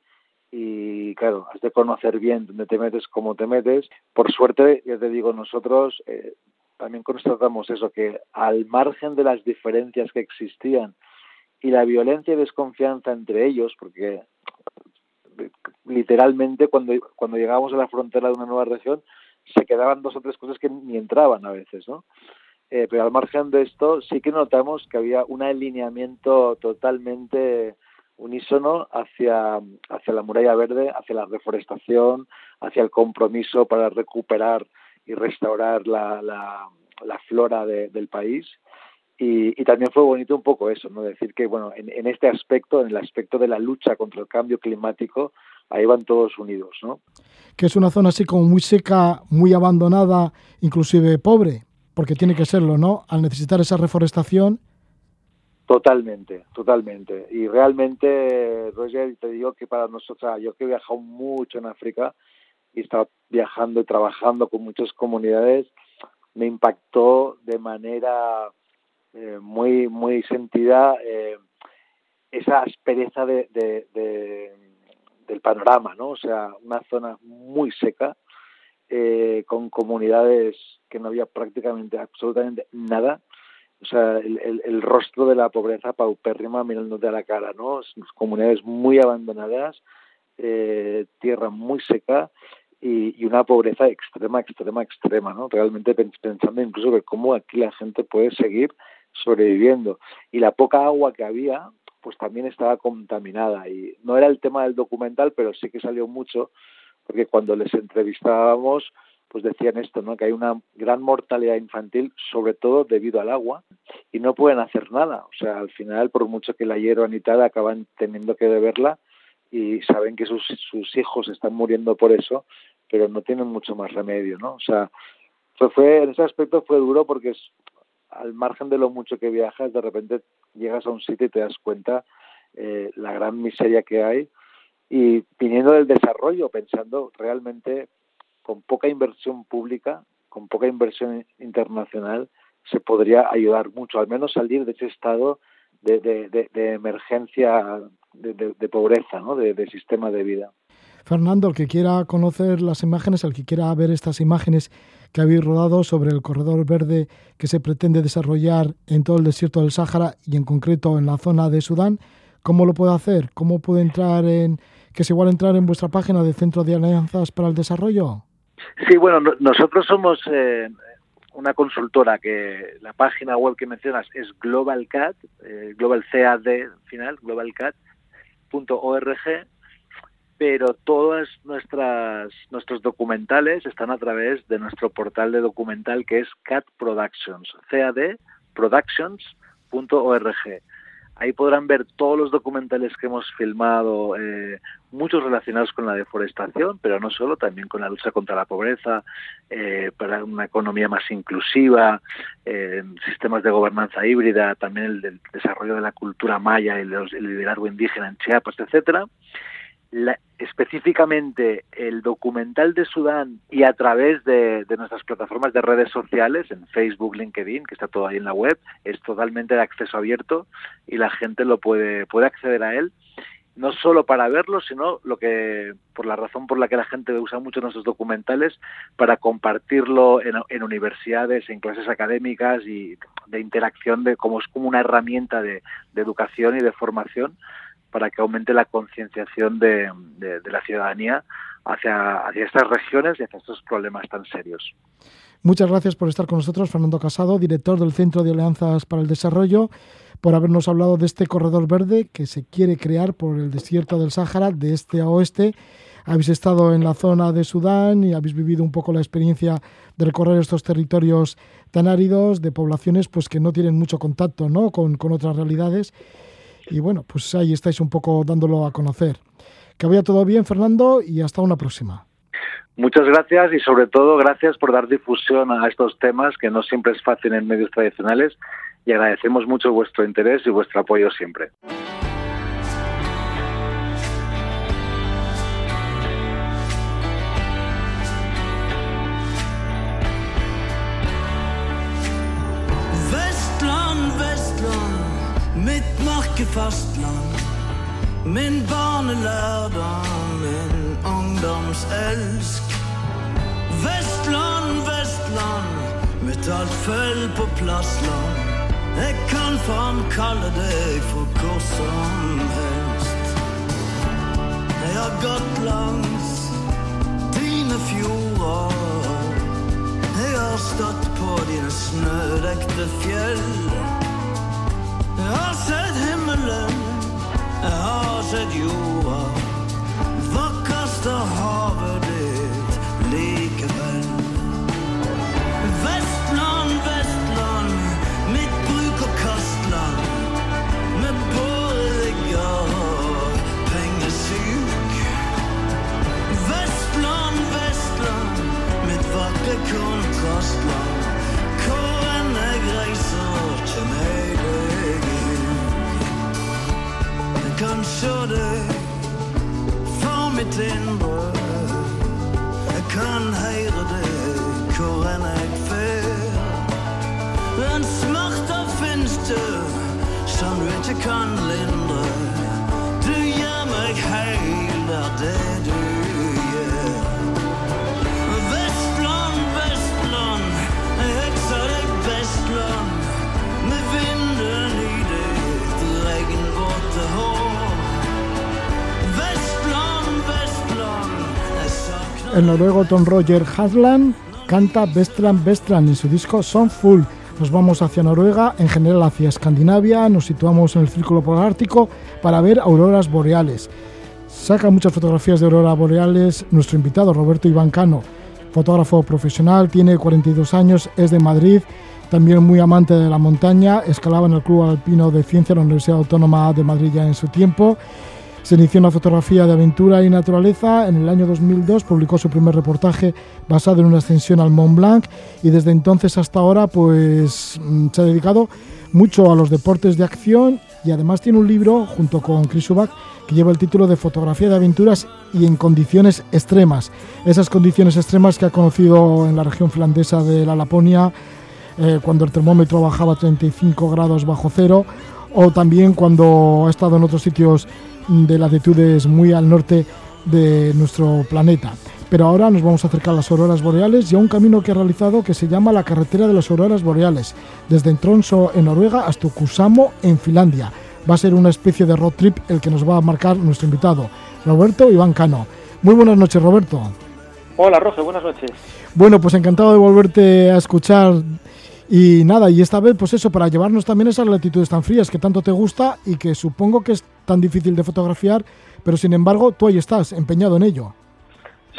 y claro, has de conocer bien dónde te metes, cómo te metes. Por suerte, ya te digo, nosotros eh, también constatamos eso, que al margen de las diferencias que existían y la violencia y desconfianza entre ellos, porque literalmente cuando, cuando llegábamos a la frontera de una nueva región se quedaban dos o tres cosas que ni entraban a veces, ¿no? Eh, pero al margen de esto sí que notamos que había un alineamiento totalmente unísono hacia, hacia la muralla verde, hacia la reforestación, hacia el compromiso para recuperar y restaurar la, la, flora de, del país. Y, y, también fue bonito un poco eso, ¿no? Decir que, bueno, en, en, este aspecto, en el aspecto de la lucha contra el cambio climático, ahí van todos unidos, ¿no? Que es una zona así como muy seca, muy abandonada, inclusive pobre, porque tiene que serlo, ¿no? Al necesitar esa reforestación. Totalmente, totalmente. Y realmente, Roger, te digo que para nosotros, yo que he viajado mucho en África y he estado viajando y trabajando con muchas comunidades, me impactó de manera eh, muy muy sentida eh, esa aspereza de, de, de, del panorama, ¿no? O sea, una zona muy seca, eh, con comunidades que no había prácticamente absolutamente nada, o sea, el, el, el rostro de la pobreza paupérrima mirándote a la cara, ¿no? Comunidades muy abandonadas, tierra muy seca y, y una pobreza extrema, extrema, extrema, ¿no? Realmente pens- pensando incluso que cómo aquí la gente puede seguir sobreviviendo. Y la poca agua que había, pues también estaba contaminada. Y no era el tema del documental, pero sí que salió mucho, porque cuando les entrevistábamos, pues decían esto, ¿no? Que hay una gran mortalidad infantil, sobre todo debido al agua, y no pueden hacer nada. O sea, al final, por mucho que la hiervan y tal, acaban teniendo que beberla y saben que sus, sus hijos están muriendo por eso, pero no tienen mucho más remedio, ¿no? O sea, fue, fue en ese aspecto fue duro porque es, al margen de lo mucho que viajas, de repente llegas a un sitio y te das cuenta eh, la gran miseria que hay y viniendo del desarrollo, pensando realmente con poca inversión pública, con poca inversión internacional, se podría ayudar mucho, al menos salir de ese estado de, de, de, de emergencia, de, de, de pobreza, ¿no? de, de sistema de vida. Fernando, el que quiera conocer las imágenes, el que quiera ver estas imágenes que habéis rodado sobre el corredor verde que se pretende desarrollar en todo el desierto del Sáhara y en concreto en la zona de Sudán, ¿cómo lo puede hacer? ¿Cómo puede entrar en, que es igual entrar en vuestra página del Centro de Alianzas para el Desarrollo? Sí, bueno, no, nosotros somos eh, una consultora que la página web que mencionas es GlobalCat, eh, Global CAD final, globalcat.org, pero todas nuestras nuestros documentales están a través de nuestro portal de documental que es CAT Productions, cadproductions.org. Ahí podrán ver todos los documentales que hemos filmado, eh, muchos relacionados con la deforestación, pero no solo, también con la lucha contra la pobreza, eh, para una economía más inclusiva, eh, sistemas de gobernanza híbrida, también el, desarrollo de la cultura maya y los, el liderazgo indígena en Chiapas, etcétera. La, específicamente el documental de Sudán y a través de, nuestras plataformas de redes sociales, en Facebook, LinkedIn, que está todo ahí en la web, es totalmente de acceso abierto y la gente lo puede, puede acceder a él, no solo para verlo, sino lo que, por la razón por la que la gente usa mucho nuestros documentales, para compartirlo en, en universidades, en clases académicas y de interacción, de como es como una herramienta de educación y de formación para que aumente la concienciación de, la ciudadanía hacia, estas regiones y hacia estos problemas tan serios. Muchas gracias por estar con nosotros, Fernando Casado, director del Centro de Alianzas para el Desarrollo, por habernos hablado de este corredor verde que se quiere crear por el desierto del Sáhara, de este a oeste. Habéis estado en la zona de Sudán y habéis vivido un poco la experiencia de recorrer estos territorios tan áridos, de poblaciones pues que no tienen mucho contacto ¿no? con otras realidades y bueno, pues ahí estáis un poco dándolo a conocer. Que vaya todo bien, Fernando, y hasta una próxima. Muchas gracias y sobre todo gracias por dar difusión a estos temas que no siempre es fácil en medios tradicionales y agradecemos mucho vuestro interés y vuestro apoyo siempre. Ungdomselsk. Vestland, Vestland, mitt alt følg på plassland. Jeg kan framkalle deg for hvor som helst. Jeg har gått langs dine fjorder. Jeg har stått på dine snødekte fjell. Jeg har sett himmelen, jeg har sett jorda. Vakreste havet ditt likevel. Vestland, Vestland, mitt bruk- og kastland. Med borger og pengesyk. Vestland, Vestland, mitt vakre kontrastland. Hvor enn jeg reiser, kjem jeg deg jeg Kanskje for mitt indre. Jeg kan høre deg hvor enn jeg fer. Den smerta fins du som du ikke kan lindre. Du gjør meg heil der det el noruego Tom Roger Hasland canta Vestland Vestland en su disco Full. Nos vamos hacia Noruega, en general hacia Escandinavia, nos situamos en el Círculo Polar Ártico para ver auroras boreales. Saca muchas fotografías de auroras boreales nuestro invitado Roberto Iván Cano, fotógrafo profesional, tiene 42 años, es de Madrid, también muy amante de la montaña, escalaba en el Club Alpino de Ciencia de la Universidad Autónoma de Madrid ya en su tiempo. Se inició en la fotografía de aventura y naturaleza. En el año 2002 publicó su primer reportaje basado en una ascensión al Mont Blanc y desde entonces hasta ahora pues mm, se ha dedicado mucho a los deportes de acción y además tiene un libro junto con Chris Ubach que lleva el título de Fotografía de aventuras y en condiciones extremas. Esas condiciones extremas que ha conocido en la región finlandesa de la Laponia, eh, cuando el termómetro bajaba a 35 grados bajo cero, o también cuando ha estado en otros sitios de latitudes muy al norte de nuestro planeta. Pero ahora nos vamos a acercar a las auroras boreales y a un camino que ha realizado que se llama la carretera de las auroras boreales, desde Tromsø en Noruega hasta Kusamo en Finlandia. Va a ser una especie de road trip el que nos va a marcar nuestro invitado, Roberto Iván Cano. Muy buenas noches, Roberto. Hola, Roge, buenas noches. Bueno, pues encantado de volverte a escuchar y nada, y esta vez pues eso, para llevarnos también esas latitudes tan frías que tanto te gusta y que supongo que es tan difícil de fotografiar, pero sin embargo tú ahí estás, empeñado en ello.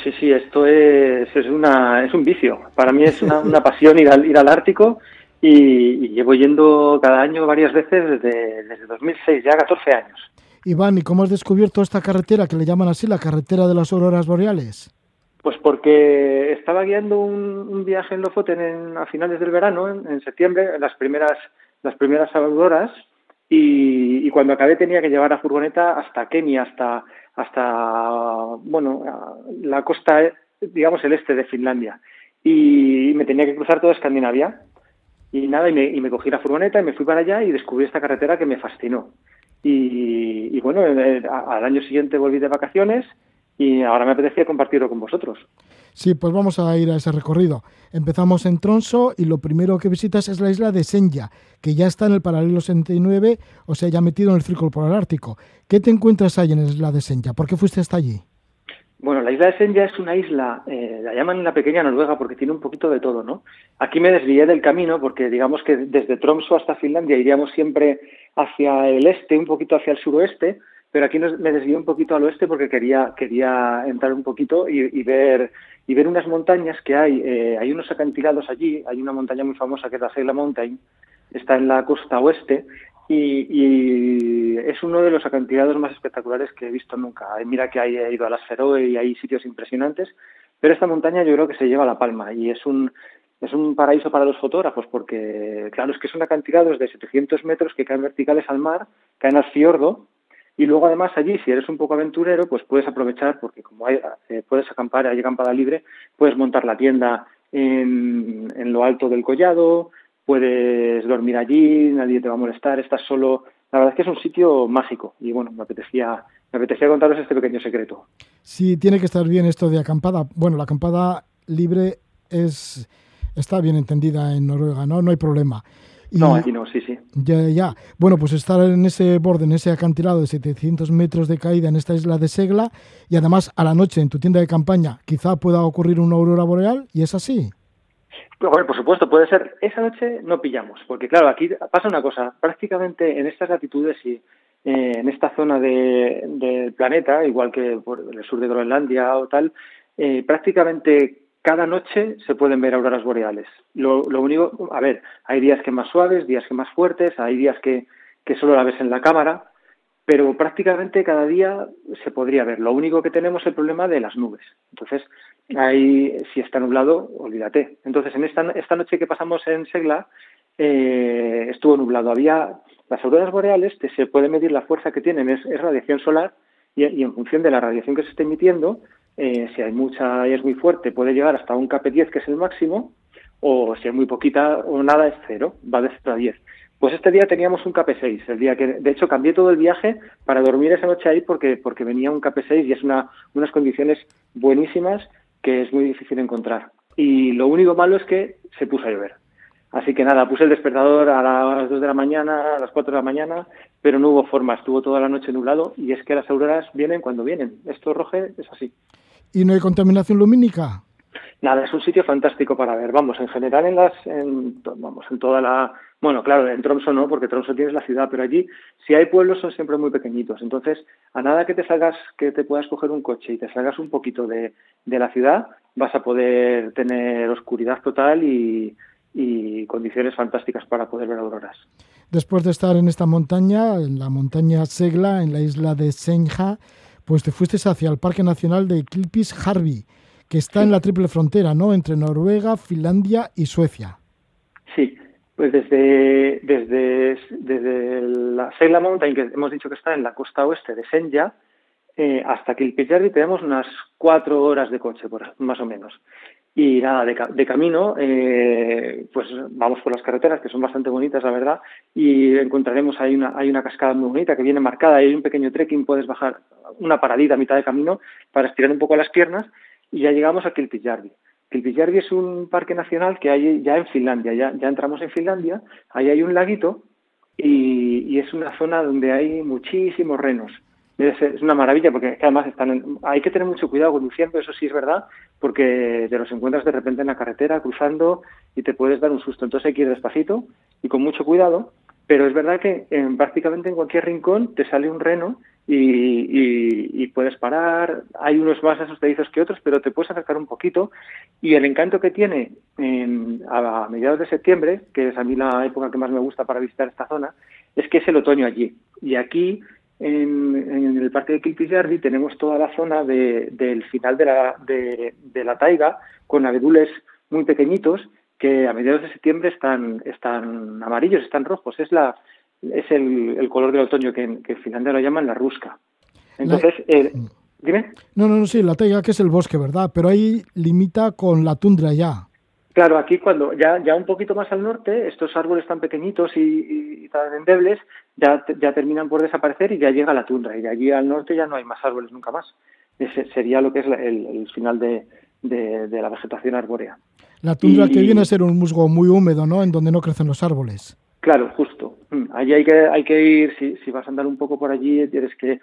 Sí, sí, esto es, es, una, es un vicio. Para mí es una, una pasión ir al, ir al Ártico y, y llevo yendo cada año varias veces desde, desde 2006, ya 14 años. Iván, ¿y cómo has descubierto esta carretera que le llaman así, la carretera de las auroras boreales? Pues porque estaba guiando un, un viaje en Lofoten en, a finales del verano, en, en septiembre, en las primeras, las primeras auroras, y, cuando acabé tenía que llevar a furgoneta hasta Kenia, hasta, hasta bueno, la costa, digamos, el este de Finlandia. Y me tenía que cruzar toda Escandinavia. Y nada, y me, y me cogí la furgoneta y me fui para allá y descubrí esta carretera que me fascinó. Y, y bueno, eh, al año siguiente volví de vacaciones y ahora me apetecía compartirlo con vosotros. Sí, pues vamos a ir a ese recorrido. Empezamos en Tronso y lo primero que visitas es la isla de Senja, que ya está en el paralelo 69, o sea, ya metido en el círculo polar ártico. ¿Qué te encuentras ahí en la isla de Senja? ¿Por qué fuiste hasta allí? Bueno, la isla de Senja es una isla, eh, la llaman la pequeña Noruega porque tiene un poquito de todo, ¿no? Aquí me desvié del camino porque digamos que desde Tromso hasta Finlandia iríamos siempre hacia el este, un poquito hacia el suroeste, pero aquí me desvié un poquito al oeste porque quería quería entrar un poquito y, ver y ver unas montañas que hay. Eh, hay unos acantilados allí hay una montaña muy famosa que es la Segla Mountain está en la costa oeste y, y, es uno de los acantilados más espectaculares que he visto nunca. Mira que he ido a las Feroe y hay sitios impresionantes pero esta montaña yo creo que se lleva la palma y es un es un paraíso para los fotógrafos porque claro es que son acantilados de 700 metros que caen verticales al mar caen al fiordo y luego además allí, si eres un poco aventurero, pues puedes aprovechar, porque como hay, eh, puedes acampar, hay acampada libre, puedes montar la tienda en, en, lo alto del collado, puedes dormir allí, nadie te va a molestar, estás solo. La verdad es que es un sitio mágico y bueno, me apetecía, me apetecía contaros este pequeño secreto. Sí, tiene que estar bien esto de acampada. Bueno, la acampada libre es está bien entendida en Noruega, ¿no? No hay problema. Y, no, aquí no, sí, sí. Ya, ya. Bueno, pues estar en ese borde, en ese acantilado de 700 metros de caída en esta isla de Segla y además a la noche en tu tienda de campaña quizá pueda ocurrir una aurora boreal y es así. Pues, bueno, por supuesto, puede ser. Esa noche no pillamos, porque claro, aquí pasa una cosa. Prácticamente en estas latitudes y eh, en esta zona de, del planeta, igual que por el sur de Groenlandia o tal, eh, prácticamente cada noche se pueden ver auroras boreales. Lo, único, a ver, hay días que más suaves, días que más fuertes, hay días que, que solo la ves en la cámara, pero prácticamente cada día se podría ver. Lo único que tenemos es el problema de las nubes. Entonces, ahí, si está nublado, olvídate. Entonces, en esta, esta noche que pasamos en Segla, eh, estuvo nublado. Había las auroras boreales, te, se puede medir la fuerza que tienen, es, es radiación solar, y, y en función de la radiación que se esté emitiendo, eh, si hay mucha y es muy fuerte, puede llegar hasta un KP10, que es el máximo, o si hay muy poquita o nada, es cero, va de 0 a 10. Pues este día teníamos un KP6, el día que, de hecho, cambié todo el viaje para dormir esa noche ahí porque, porque venía un KP6 y es una, unas condiciones buenísimas que es muy difícil encontrar. Y lo único malo es que se puso a llover. Así que nada, puse el despertador a las 2 de la mañana, a las 4 de la mañana, pero no hubo forma, estuvo toda la noche nublado y es que las auroras vienen cuando vienen. Esto, Roge, es así. ¿Y no hay contaminación lumínica? Nada, es un sitio fantástico para ver. Vamos, en general en las, en, vamos, en toda la, bueno, claro, en Tromso no, porque Tromso tienes la ciudad, pero allí, si hay pueblos, son siempre muy pequeñitos. Entonces, a nada que te salgas, que te puedas coger un coche y te salgas un poquito de, de la ciudad, vas a poder tener oscuridad total y, y condiciones fantásticas para poder ver auroras. Después de estar en esta montaña, en la montaña Segla, en la isla de Senja, pues te fuiste hacia el Parque Nacional de Kilpis-Harvi, que está en la triple frontera, ¿no? Entre Noruega, Finlandia y Suecia. Sí, pues desde, desde, desde la Segla Mountain, que hemos dicho que está en la costa oeste de Senja, eh, hasta Kilpisjärvi tenemos unas cuatro horas de coche, por, más o menos. Y nada, de, ca- de camino, eh, pues vamos por las carreteras, que son bastante bonitas, la verdad, y encontraremos ahí una, hay una cascada muy bonita que viene marcada, hay un pequeño trekking, puedes bajar una paradita a mitad de camino para estirar un poco las piernas, y ya llegamos a Kilpisjärvi. Kilpisjärvi es un parque nacional que hay ya en Finlandia, ya, ya entramos en Finlandia, ahí hay un laguito y, y es una zona donde hay muchísimos renos. Es, una maravilla porque además están en- hay que tener mucho cuidado conduciendo, eso sí es verdad, porque te los encuentras de repente en la carretera cruzando y te puedes dar un susto. Entonces hay que ir despacito y con mucho cuidado, pero es verdad que en, prácticamente en cualquier rincón te sale un reno y, puedes parar. Hay unos más asustadizos que otros, pero te puedes acercar un poquito. Y el encanto que tiene en- a, a mediados de septiembre, que es a mí la época que más me gusta para visitar esta zona, es que es el otoño allí. Y aquí, en, en el parque de Kilpisjärvi, tenemos toda la zona de- del final de la, de, de la taiga, con abedules muy pequeñitos, que a mediados de septiembre están, están amarillos, están rojos. Es la es el, el color del otoño que que en Finlandia lo llaman la rusca. Entonces, eh, dime. No, no, no, sí, la taiga que es el bosque, ¿verdad? Pero ahí limita con la tundra ya. Claro, aquí cuando ya, ya un poquito más al norte, estos árboles tan pequeñitos y, y- y tan endebles ya, ya terminan por desaparecer y ya llega la tundra. Y de allí al norte ya no hay más árboles nunca más. Ese sería lo que es el, el final de, de- de la vegetación arbórea. La tundra que viene a ser un musgo muy húmedo, ¿no? En donde no crecen los árboles. Claro, justo. Mm, Allí hay que, hay que ir, si, si vas a andar un poco por allí, tienes que...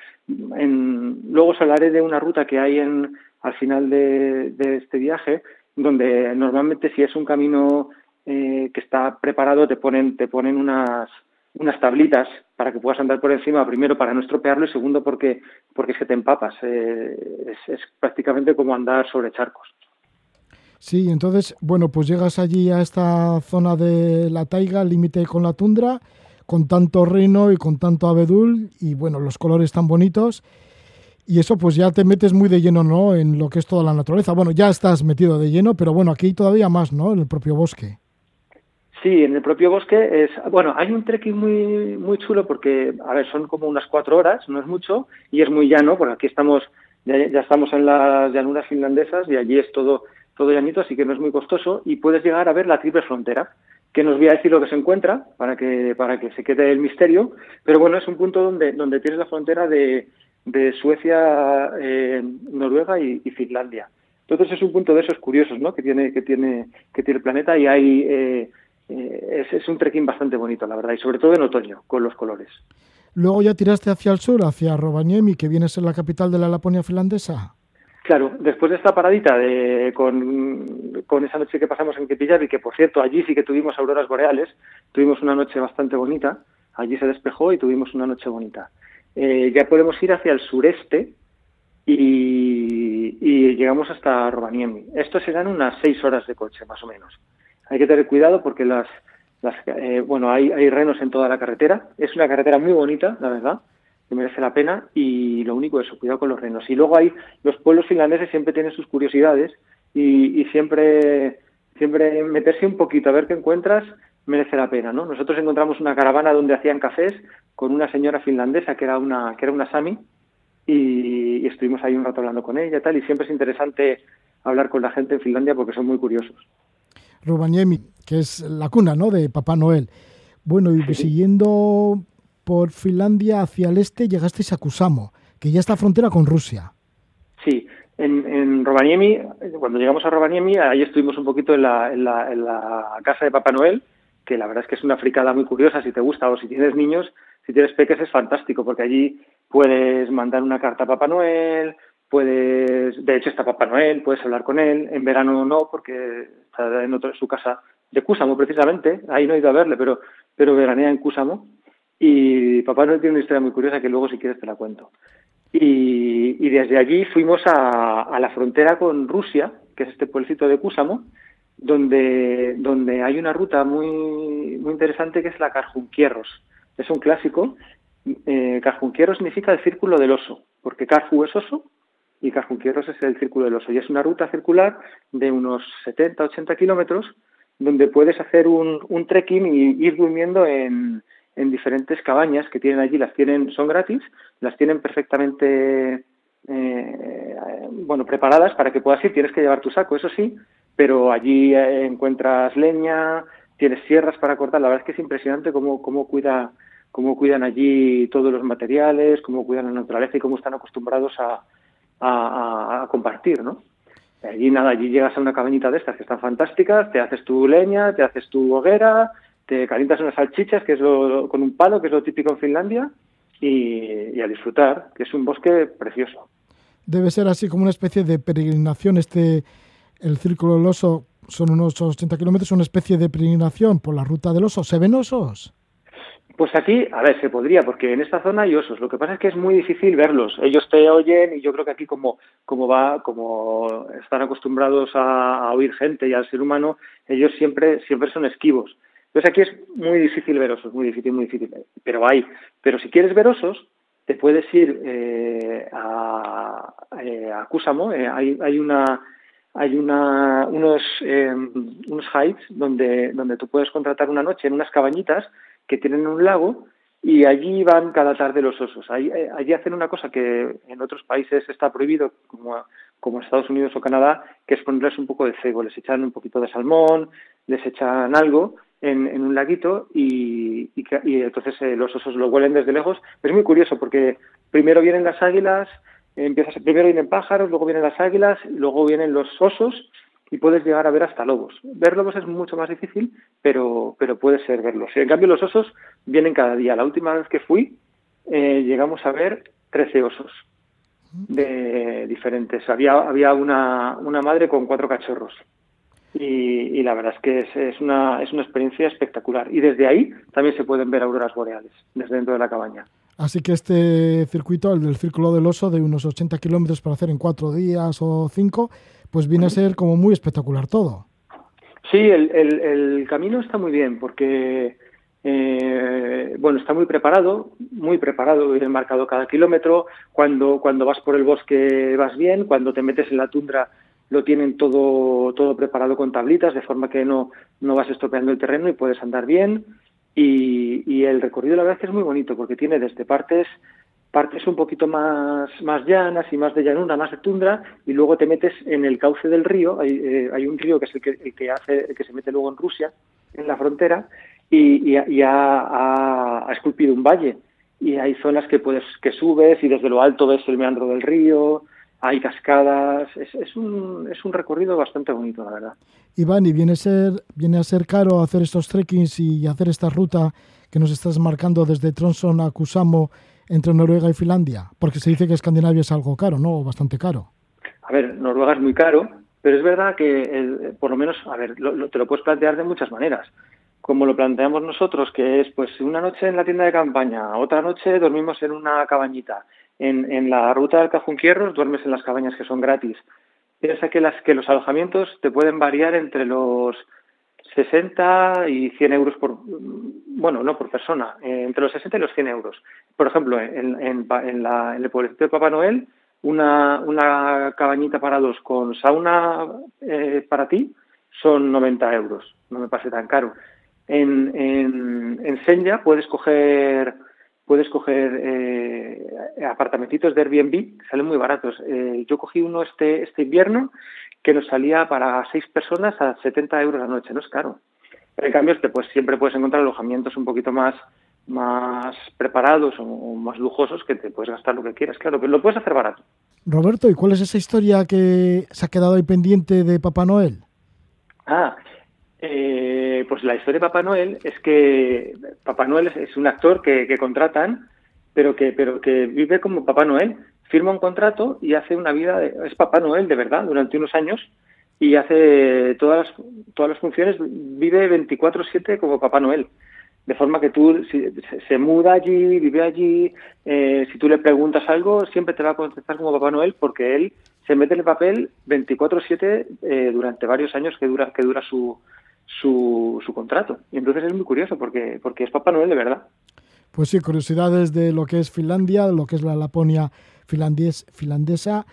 En, luego os hablaré de una ruta que hay en, al final de, de este viaje, donde normalmente si es un camino eh, que está preparado, te ponen, te ponen unas, unas tablitas para que puedas andar por encima, primero para no estropearlo y segundo porque, porque es que te empapas. Eh, es, prácticamente como andar sobre charcos. Sí, entonces, bueno, pues llegas allí a esta zona de la taiga, límite con la tundra, con tanto reno y con tanto abedul, y bueno, los colores tan bonitos. Y eso pues ya te metes muy de lleno, ¿no? En lo que es toda la naturaleza. Bueno, ya estás metido de lleno, pero bueno, aquí todavía más, ¿no? En el propio bosque. Sí, en el propio bosque es, bueno, hay un trekking muy muy chulo porque, a ver, son como unas cuatro horas, no es mucho, y es muy llano, porque aquí estamos, ya, ya estamos en las llanuras finlandesas y allí es todo, todo llanito, así que no es muy costoso, y puedes llegar a ver la triple frontera, que nos voy a decir lo que se encuentra para que, para que se quede el misterio, pero bueno, es un punto donde, donde tienes la frontera de, de Suecia, eh, Noruega y, y Finlandia. Entonces es un punto de esos curiosos, ¿no? Que tiene, que tiene, que tiene el planeta y hay eh, eh, es, es un trekking bastante bonito, la verdad, y sobre todo en otoño, con los colores. Luego ya tiraste hacia el sur, hacia Rovaniemi, que viene a ser la capital de la Laponia finlandesa. Claro, después de esta paradita de, con, con esa noche que pasamos en Kepillarvi, que por cierto allí sí que tuvimos auroras boreales, tuvimos una noche bastante bonita, allí se despejó y tuvimos una noche bonita. Eh, ya podemos ir hacia el sureste y, y llegamos hasta Rovaniemi. Esto serán unas seis horas de coche, más o menos. Hay que tener cuidado porque las, las eh, bueno, hay, hay renos en toda la carretera. Es una carretera muy bonita, la verdad, que merece la pena. Y lo único es eso, cuidado con los renos. Y luego hay los pueblos finlandeses siempre tienen sus curiosidades y, siempre, siempre meterse un poquito a ver qué encuentras merece la pena, ¿no? Nosotros encontramos una caravana donde hacían cafés con una señora finlandesa que era una que era una sami y, y estuvimos ahí un rato hablando con ella y tal y siempre es interesante hablar con la gente en Finlandia porque son muy curiosos. Rovaniemi, que es la cuna, ¿no? De Papá Noel. Bueno, y siguiendo por Finlandia hacia el este llegasteis a Kusamo, que ya está frontera con Rusia. Sí, en, en Rovaniemi, cuando llegamos a Rovaniemi, ahí estuvimos un poquito en la, en la, en la casa de Papá Noel, que la verdad es que es una fricada muy curiosa si te gusta o si tienes niños, si tienes peques es fantástico porque allí puedes mandar una carta a Papá Noel, puedes, de hecho está Papá Noel, puedes hablar con él, en verano no, porque está en su casa de Cúsamo precisamente, ahí no he ido a verle, pero, pero veranea en Cúsamo, y Papá Noel tiene una historia muy curiosa que luego si quieres te la cuento. Y, y desde allí fuimos a, a la frontera con Rusia, que es este pueblecito de Cúsamo, donde, donde hay una ruta muy, muy interesante que es la Carjunquierros. Es un clásico. Eh, Carjunquierros significa el círculo del oso, porque Carju es oso y Carjunquierros es el círculo del oso. Y es una ruta circular de unos 70-80 kilómetros donde puedes hacer un, un trekking y ir durmiendo en, en diferentes cabañas que tienen allí. Las tienen, son gratis, las tienen perfectamente eh, bueno, preparadas para que puedas ir. Tienes que llevar tu saco, eso sí, pero allí eh, encuentras leña, tienes sierras para cortar. La verdad es que es impresionante cómo, cómo cuida cómo cuidan allí todos los materiales, cómo cuidan la naturaleza y cómo están acostumbrados a, a, a compartir, ¿no? Allí nada, allí llegas a una cabañita de estas que están fantásticas, te haces tu leña, te haces tu hoguera, te calientas unas salchichas, que es lo, con un palo, que es lo típico en Finlandia, y, y a disfrutar, que es un bosque precioso. Debe ser así como una especie de peregrinación. Este, el Círculo del Oso son unos 80 kilómetros, una especie de peregrinación por la ruta del oso. ¿Se ven osos? Pues aquí, a ver, se podría, porque en esta zona hay osos. Lo que pasa es que es muy difícil verlos. Ellos te oyen y yo creo que aquí como, como va, como están acostumbrados a, oír gente y al ser humano, ellos siempre, siempre son esquivos. Entonces aquí es muy difícil ver osos, muy difícil, muy difícil. Pero hay. Pero si quieres ver osos, te puedes ir eh, a, eh, a Cúsamo. Eh, hay, hay una hay una, unos, eh, unos heights donde, donde tú puedes contratar una noche en unas cabañitas que tienen un lago y allí van cada tarde los osos. Allí, eh, allí hacen una cosa que en otros países está prohibido, como, como Estados Unidos o Canadá, que es ponerles un poco de cebo. Les echan un poquito de salmón, les echan algo en, un laguito y entonces eh, los osos lo huelen desde lejos. Es muy curioso porque primero vienen las águilas, empiezas, primero vienen pájaros, luego vienen las águilas, luego vienen los osos y puedes llegar a ver hasta lobos. Ver lobos es mucho más difícil, pero, pero puede ser verlos. En cambio, los osos vienen cada día. La última vez que fui, eh, llegamos a ver 13 osos de diferentes. Había, había una, una madre con cuatro cachorros. Y, y la verdad es que es, es, una, es una experiencia espectacular. Y desde ahí también se pueden ver auroras boreales, desde dentro de la cabaña. Así que este circuito, el del Círculo del Oso, de unos 80 kilómetros para hacer en cuatro días o cinco, pues viene a ser como muy espectacular todo. Sí, el, el, camino está muy bien porque, eh, bueno, está muy preparado, muy preparado, bien marcado cada kilómetro. Cuando, cuando vas por el bosque vas bien, cuando te metes en la tundra lo tienen todo, todo preparado con tablitas, de forma que no, no vas estropeando el terreno y puedes andar bien. Y, y el recorrido la verdad es que es muy bonito porque tiene desde partes partes un poquito más, más llanas y más de llanura, más de tundra, y luego te metes en el cauce del río, hay, eh, hay un río que es el que, el que hace, el que se mete luego en Rusia, en la frontera, y, y, y ha, ha, ha, esculpido un valle, y hay zonas que puedes, que subes y desde lo alto ves el meandro del río, hay cascadas, es, es, un, es un recorrido bastante bonito, la verdad. Iván, ¿y viene a ser, viene a ser caro hacer estos trekkings y hacer esta ruta que nos estás marcando desde Tronson a Kusamo entre Noruega y Finlandia? Porque se dice que Escandinavia es algo caro, ¿no? Bastante caro. A ver, Noruega es muy caro, pero es verdad que, por lo menos, a ver, lo, te lo puedes plantear de muchas maneras. Como lo planteamos nosotros, que es pues una noche en la tienda de campaña, otra noche dormimos en una cabañita. En, en la ruta del Cajunquierros duermes en las cabañas que son gratis. Piensa que, las, que los alojamientos te pueden variar entre los 60 y 100 euros por, bueno, no por persona, eh, entre los 60 y los 100 euros. Por ejemplo, en, en, la, en el pueblecito de Papá Noel, una, una cabañita para dos con sauna eh, para ti son 90 euros, no me parece tan caro. En, en, en Senya puedes coger puedes coger eh, apartamentitos de Airbnb, salen muy baratos. Yo cogí uno este, este invierno que nos salía para seis personas a 70 euros la noche, no es caro. En cambio, este, pues siempre puedes encontrar alojamientos un poquito más, más preparados o más lujosos que te puedes gastar lo que quieras, claro, pero lo puedes hacer barato. Roberto, ¿y cuál es esa historia que se ha quedado ahí pendiente de Papá Noel? Ah, eh, pues la historia de Papá Noel es que Papá Noel es, es un actor que, que, contratan, pero que, pero que vive como Papá Noel. Firma un contrato y hace una vida, de- es Papá Noel de verdad, durante unos años, y hace todas las, todas las funciones, vive 24/7 como Papá Noel. De forma que tú, si, se, muda allí, vive allí, eh, si tú le preguntas algo, siempre te va a contestar como Papá Noel porque él se mete en el papel 24/7 eh, durante varios años que dura, que dura su, su, su contrato. Y entonces es muy curioso porque, porque es Papá Noel de verdad. Pues sí, curiosidades de lo que es Finlandia, lo que es la Laponia finlandesa,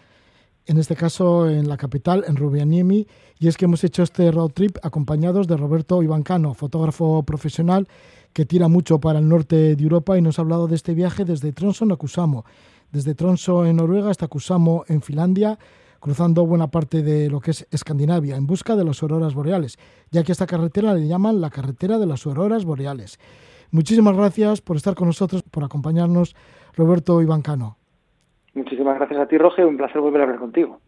en este caso en la capital, en Rovaniemi, y es que hemos hecho este road trip acompañados de Roberto Ivancano, fotógrafo profesional que tira mucho para el norte de Europa y nos ha hablado de este viaje desde Tromsø a Kusamo, desde Tromsø en Noruega hasta Kusamo en Finlandia, cruzando buena parte de lo que es Escandinavia en busca de las auroras boreales, ya que esta carretera le llaman la carretera de las auroras boreales. Muchísimas gracias por estar con nosotros, por acompañarnos, Roberto Ivancano. Muchísimas gracias a ti, Roge. Un placer volver a hablar contigo.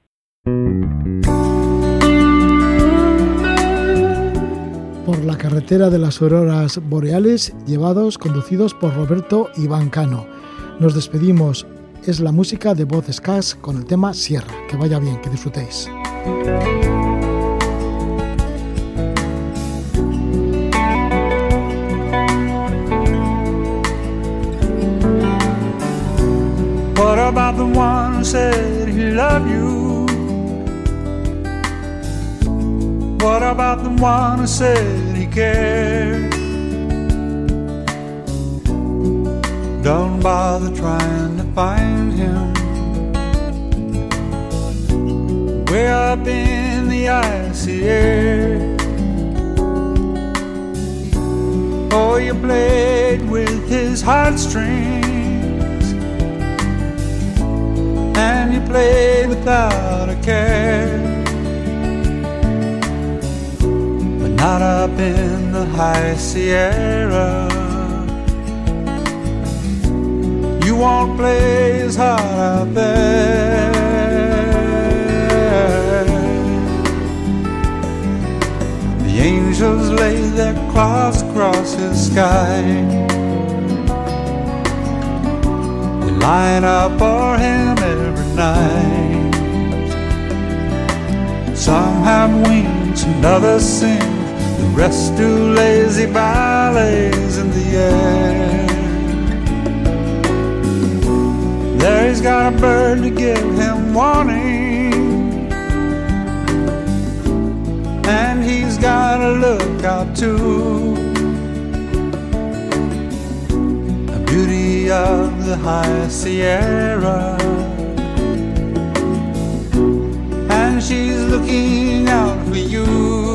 Por la carretera de las auroras boreales, llevados, conducidos por Roberto Ivancano. Nos despedimos. Es la música de Voz Scas con el tema Sierra. Que vaya bien, que disfrutéis. What about the one who said he loved you? What about the one who said he cared? Don't bother trying to find him. Way up in the icy air. Oh, you played with his heartstrings and you played without a care. But not up in the high Sierra. You won't play as hard out there. The angels lay their clouds across his sky. Line up for him every night. Some have wings and others sing, the rest do lazy ballets in the air. There he's got a bird to give him warning, and he's got a lookout too. Of the high Sierra. And she's looking out for you.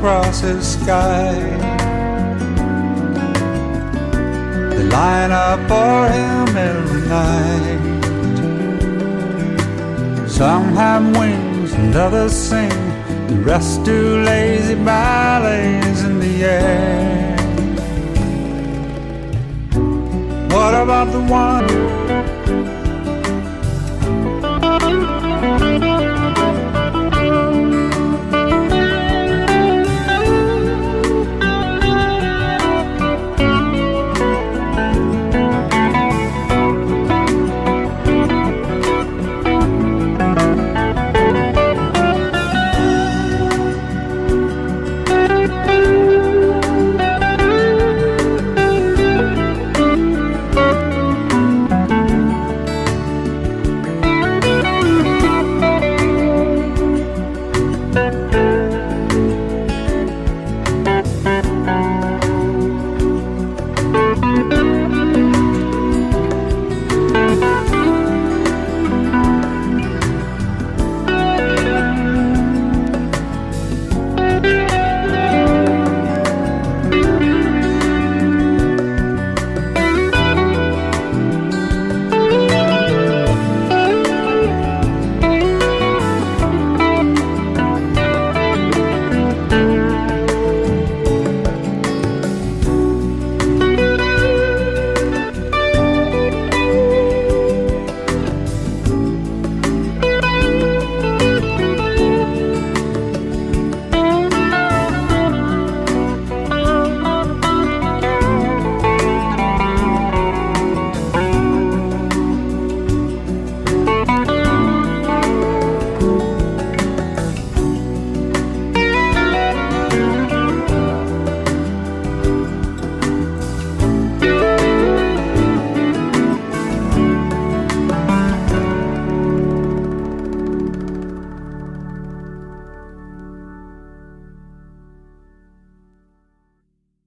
Across the sky. They line up for him every night. Some have wings and others sing. The rest do lazy ballets in the air. What about the one